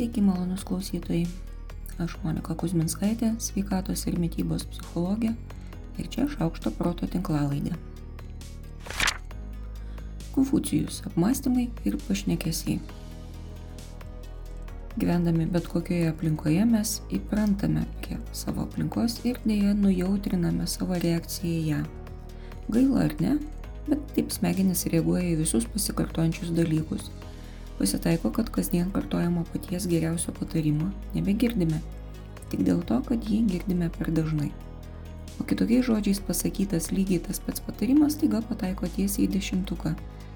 Sveiki, malonus klausytojai. Aš Monika Kuzminskaitė, sveikatos ir mytybos psichologė ir čia šaukšto proto tinklalaidė. Konfucijus - apmąstymai ir pašnekesiai. Gyvendami bet kokioje aplinkoje mes įprantame prie savo aplinkos ir dėja nujautriname savo reakciją į ją. Gaila ar ne, bet taip smegenys reaguoja į visus pasikartojančius dalykus Pasitaiko, kad kasdien kartojamo paties geriausio patarimo nebegirdime, tik dėl to, kad jį girdime per dažnai. O kitokiais žodžiais pasakytas lygiai tas pats patarimas taiga pataiko tiesiai į dešimtuką,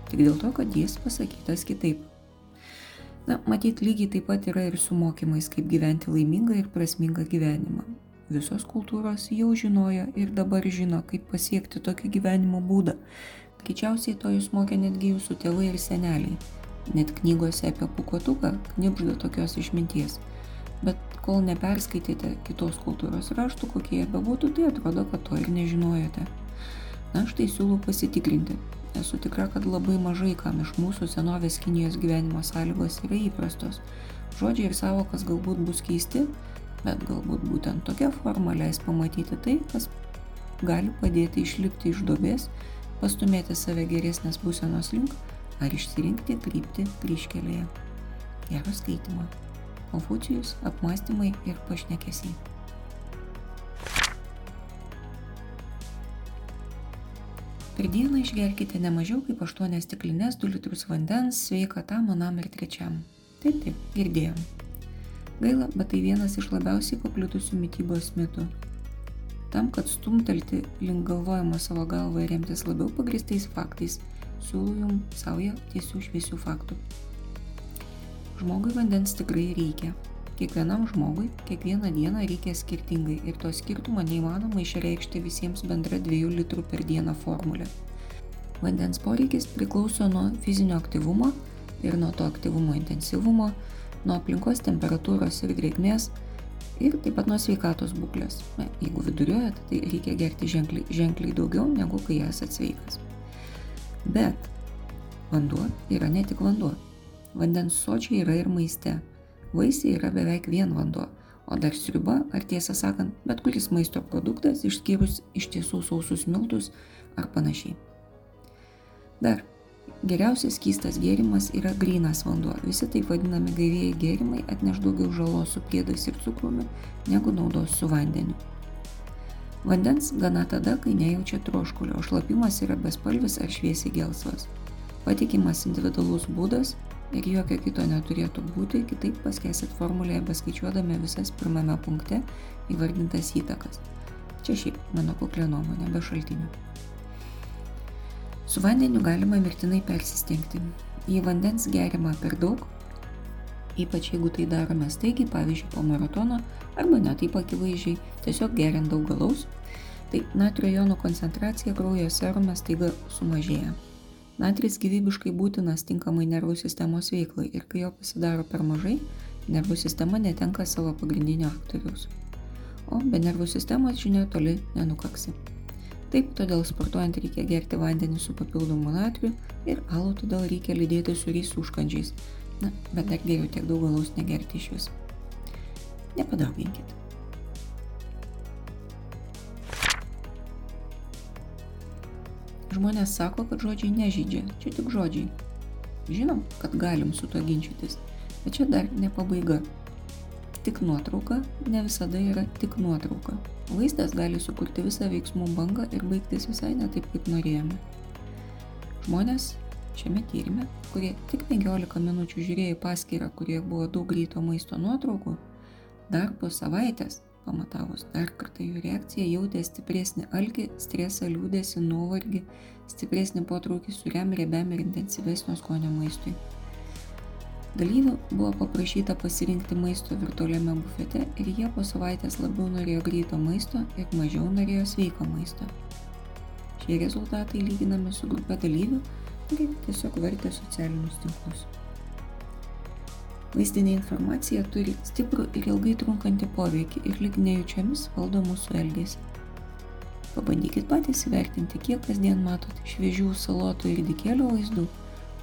tik dėl to, kad jis pasakytas kitaip. Na, matyt, lygiai taip pat yra ir su mokymais, kaip gyventi laimingą ir prasmingą gyvenimą. Visos kultūros jau žinojo ir dabar žino, kaip pasiekti tokį gyvenimo būdą. Greičiausiai to jūs mokė netgi jūsų tėvai ir seneliai Net knygose apie pukuotuką knipžda tokios išminties. Bet kol neperskaitėte kitos kultūros raštų, kokie jie bebūtų, tai atrodo, kad to ir nežinojote. Na, štai siūlau pasitikrinti. Esu tikra, kad labai mažai kam iš mūsų senovės Kinijos gyvenimo sąlygos yra įprastos. Žodžiai ir savokas galbūt bus keisti, bet galbūt būtent tokia forma leis pamatyti tai, kas gali padėti išlipti iš dobės, pastumėti save geresnės būsenos link ar išsirinkti kryptį kryškelėje. Gero skaitimo. Konfucijus, apmąstymai ir pašnekesiai. Per dieną išgerkite ne mažiau kaip 8 stiklinės 2 litrus vandens sveikatam manam ir trečiam. Taip, taip, girdėjom. Gaila, bet tai vienas iš labiausiai paplitusių mytybos mitų. Tam, kad stumtelti link galvojimo savo galvą ir remtis labiau pagristais faktais, jums saują tiesių šviesių faktų. Žmogui vandens tikrai reikia. Kiekvienam žmogui kiekvieną dieną reikia skirtingai ir to skirtumo neįmanoma išreikšti visiems bendra 2 litrų per dieną formulė. Vandens poreikis priklauso nuo fizinio aktyvumo ir nuo to aktyvumo intensyvumo, nuo aplinkos temperatūros ir drėgmės ir taip pat nuo sveikatos būklės. Na, jeigu viduriuojat, tai reikia gerti ženkliai, ženkliai daugiau negu kai esate sveikas. Bet vanduo yra ne tik vanduo. Vandens sočiai yra ir maiste. Vaisiai yra beveik vien vanduo, o dar sriuba, ar tiesą sakant, bet kuris maisto produktas išskyrus iš tiesų sausus miltus ar panašiai. Dar Geriausias skystas gėrimas yra grynas vanduo. Visi taip vadinami gaivieji gėrimai atneš daugiau žalos su priedais ir cukrumi negu naudos su vandeniu. Vandens gana tada, kai nejaučia troškulio, o šlapimas yra bespalvis ar šviesiai gelsvas. Patikimas individualus būdas ir jokio kito neturėtų būti, kitaip paskėsit formulėje beskaičiuodami visas pirmame punkte įvardintas įtakas. Čia šiaip mano kuklė nuomonė be šaltinių. Su vandeniu galima mirtinai persistengti. Jei vandens gerima per daug, ypač jeigu tai darome staigiai, pavyzdžiui, po maratono, arba netaip akivaizdžiai, tiesiog geriant daug galaus, tai natrio jonų koncentracija kraujo serume staiga sumažėja. Natris gyvybiškai būtinas tinkamai nervų sistemos veiklai ir kai jo pasidaro per mažai, nervų sistema netenka savo pagrindinio aktoriaus. O be nervų sistemos žinia toli nenukaksi. Taip, todėl sportuojant reikia gerti vandenį su papildomu natriu ir alų todėl reikia lydėti su rysų užkandžiais, Na, bet dar geriau tiek daug galaus negerti iš vis. Nepadauginkit. Žmonės sako, kad žodžiai nežydžia, čia tik žodžiai. Žinom, kad galim su to ginčytis, bet čia dar ne pabaiga. Tik nuotrauka ne visada yra tik nuotrauka. Vaizdas gali sukurti visą veiksmų bangą ir baigtis visai ne taip, kaip norėjome. Žmonės Šiame tyrime, kurie tik 15 minučių žiūrėjo paskyrą, kurie buvo daug greito maisto nuotraukų, dar po savaitės, pamatavus dar kartą jų reakciją, jautė stipresnį alkį, stresą, liūdėsi, nuovargį, stipresnį potraukį suriam, riebiam ir intensyvesnio skonio maistui. Dalyvių buvo paprašyta pasirinkti maisto virtualiame bufete ir jie po savaitės labiau norėjo greito maisto ir mažiau norėjo sveiko maisto. Šie rezultatai lyginami su grupė dalyvių, kiti tiesiog vartė socialinius tinklus. Vaizdinė informacija turi stiprų ir ilgai trunkantį poveikį ir lyg nejučiomis valdo mūsų elgesį. Pabandykit patys įvertinti, kiek kasdien matot šviežių salotų ir dikėlių vaizdų,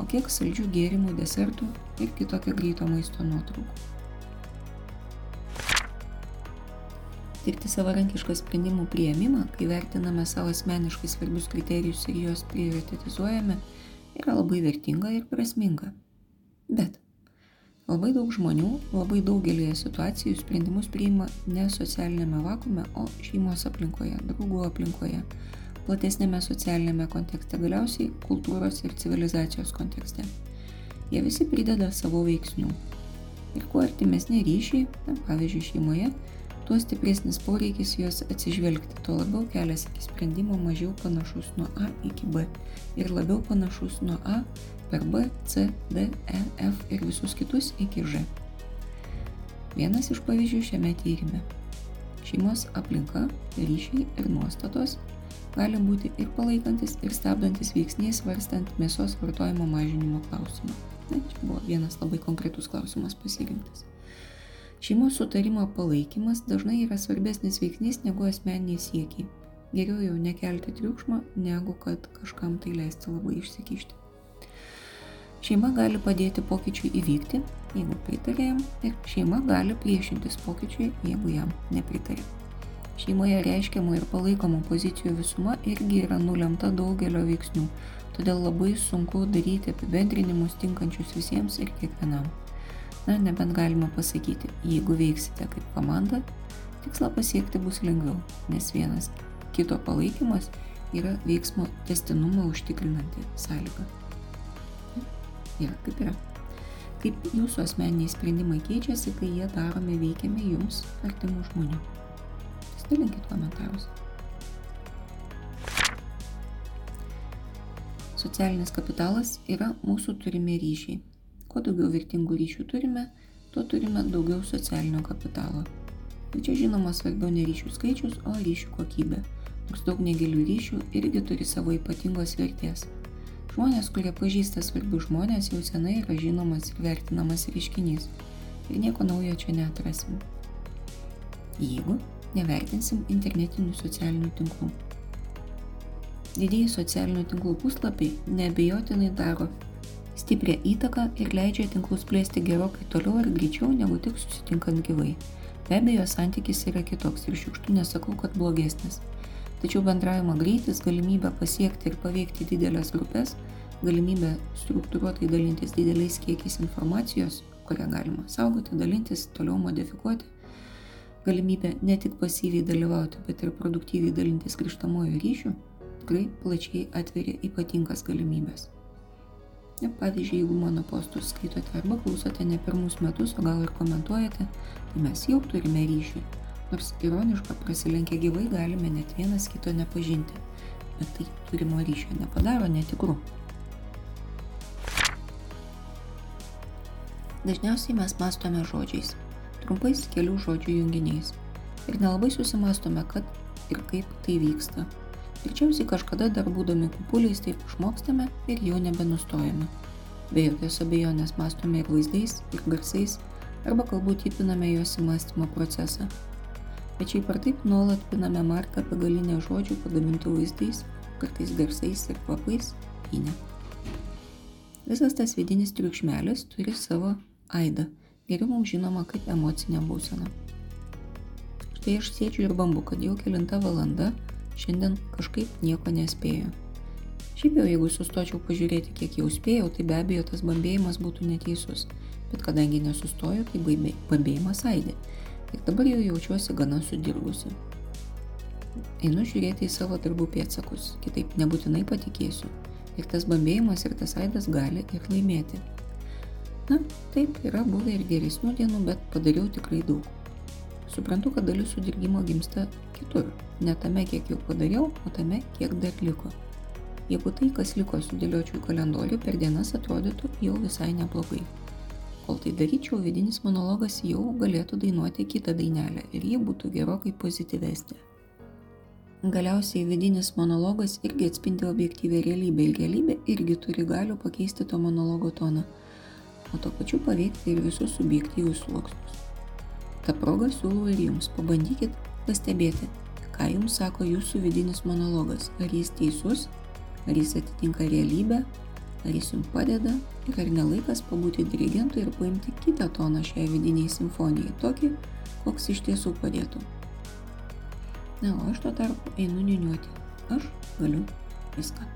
o kiek saldžių gėrimų, desertų ir kitokio greito maisto nuotraukų. Tirti savarankišką sprendimų prieimimą, kai vertiname savo asmeniškai svarbius kriterijus ir juos prioritetizuojame, yra labai vertinga ir prasminga. Bet labai daug žmonių labai daugelėje situacijų sprendimus priima ne socialinėme vakume, o šeimos aplinkoje, draugų aplinkoje, platesnėme socialinėme kontekste, galiausiai kultūros ir civilizacijos kontekste. Jie visi prideda savo veiksnių. Ir kuo artimesni ryšiai, na, pavyzdžiui, šeimoje, tuo stipresnis poreikis juos atsižvelgti, tuo labiau kelias iki sprendimo mažiau panašus nuo A iki B ir labiau panašus nuo A per B, C, D, E, F ir visus kitus iki Ž. Vienas iš pavyzdžių šiame tyrime. Šeimos aplinka, ryšiai ir nuostatos gali būti ir palaikantis, ir stabdantis veiksniai svarstant mėsos vartojimo mažinimo klausimą. Na, čia buvo vienas labai konkretus klausimas pasirinktas. Šeimos sutarimo palaikymas dažnai yra svarbesnis veiksnys negu asmeniniai siekiai. Geriau jau nekelti triukšmo, negu kad kažkam tai leisti labai išsikišti. Šeima gali padėti pokyčiui įvykti, jeigu pritarė jam, ir šeima gali priešintis pokyčiui, jeigu jam nepritarė. Šeimoje reiškiamų ir palaikomų pozicijų visuma irgi yra nulemta daugelio veiksnių, todėl labai sunku daryti apibendrinimus tinkančius visiems ir kiekvienam. Na, nebent galima pasakyti, jeigu veiksite kaip komanda, tikslą pasiekti bus lengviau, nes vienas kito palaikymas yra veiksmo testinumą užtikrinanti sąlyga. Yra kaip yra. Kaip jūsų asmeniniai sprendimai keičiasi, kai jie daromi veikiami jums artimų žmonių. Stalinkit komentarus. Socialinis kapitalas yra mūsų turimi ryšiai Kuo daugiau vertingų ryšių turime, tuo turime daugiau socialinio kapitalo. Ir čia žinoma svarbiau ne ryšių skaičius, o ryšių kokybė. Nors daug negilių ryšių irgi turi savo ypatingos vertės. Žmonės, kurie pažįsta svarbius žmonės, jau senai yra žinomas ir vertinamas reiškinys. Ir nieko naujo čia neatrasim. Jeigu nevertinsim internetinių socialinių tinklų. Didieji socialinių tinklų puslapiai neabejotinai daro stiprią įtaką ir leidžia tinklus plėsti gerokai toliau ir greičiau negu tik susitinkant gyvai. Be abejo, santykis yra kitoks ir šiukštų nesakau, kad blogesnis. Tačiau bendravimo greitis, galimybė pasiekti ir paveikti didelės grupės, galimybė struktūruotai dalintis dideliais kiekiais informacijos, kurią galima saugoti, dalintis, toliau modifikuoti, galimybė ne tik pasyviai dalyvauti, bet ir produktyviai dalintis grįžtamojo ryšių, tikrai plačiai atveria ypatingas galimybės. Pavyzdžiui, jeigu mano postus skaitote arba klausote ne pirmus metus, o gal ir komentuojate, tai mes jau turime ryšį. Nors ironiška prasilenkę gyvai galime net vienas kito nepažinti, bet tai turimo ryšio nepadaro netikru. Dažniausiai mes mastome žodžiais, trumpais kelių žodžių junginiais. Ir nelabai susimastome, kad ir kaip tai vyksta. Greičiausiai kažkada dar būdami kupuliais taip išmokstame ir jau nebenustojame. Be jokios abejonės mastome ir vaizdais, ir garsais, arba galbūt įpiname juos į mąstymo procesą. Bet šiaip ar taip nuolat piname marką begalinę žodžių pagamintų vaizdais, kartais garsais ir kvapais į ne. Visas tas vidinis triukšmelis turi savo aidą, geriau mums žinoma kaip emocinė būsena. Štai aš sėdžiu ir bambu, kad jau kilinta valanda Šiandien kažkaip nieko nespėju. Šiaip jau jeigu sustočiau pažiūrėti, kiek jau spėjau, tai be abejo tas bambėjimas būtų neteisus. Bet kadangi nesustoju, tai bambėjimas aidė. Ir dabar jau jaučiuosi gana sudirgusi. Einu žiūrėti į savo darbų pėtsakus, kitaip nebūtinai patikėsiu. Ir tas bambėjimas ir tas aidas gali ir laimėti. Na, taip, yra buvę ir geresnių dienų, bet padariau tikrai daug. Suprantu, kad dalis sudirgimo gimsta kitur. Ne tame, kiek jau padariau, o tame, kiek dar liko. Jeigu tai, kas liko sudėliočiau į kalendorių, per dienas atrodytų jau visai neblogai. Kol tai daryčiau, vidinis monologas jau galėtų dainuoti kitą dainelę ir ji būtų gerokai pozityvesnė. Galiausiai vidinis monologas irgi atspindi objektyvę realybę ir realybė irgi turi galių pakeisti to monologo toną, o to pačiu paveikti ir visus subjektyvius sluoksnius. Ta proga siūlau ir jums pabandykit pastebėti, ką jums sako jūsų vidinis monologas, ar jis teisus, ar jis atitinka realybę, ar jis jums padeda ir ar nelaikas pabūti dirigentu ir paimti kitą toną šiai vidiniai simfonijai, tokį, koks iš tiesų padėtų. Na, o aš tuo tarpu einu niuniuoti. Aš galiu viską.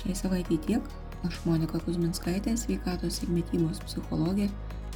Šiai savaitėjai tiek. Aš Monika Kuzminskaitė, sveikatos ir mytybos psichologė,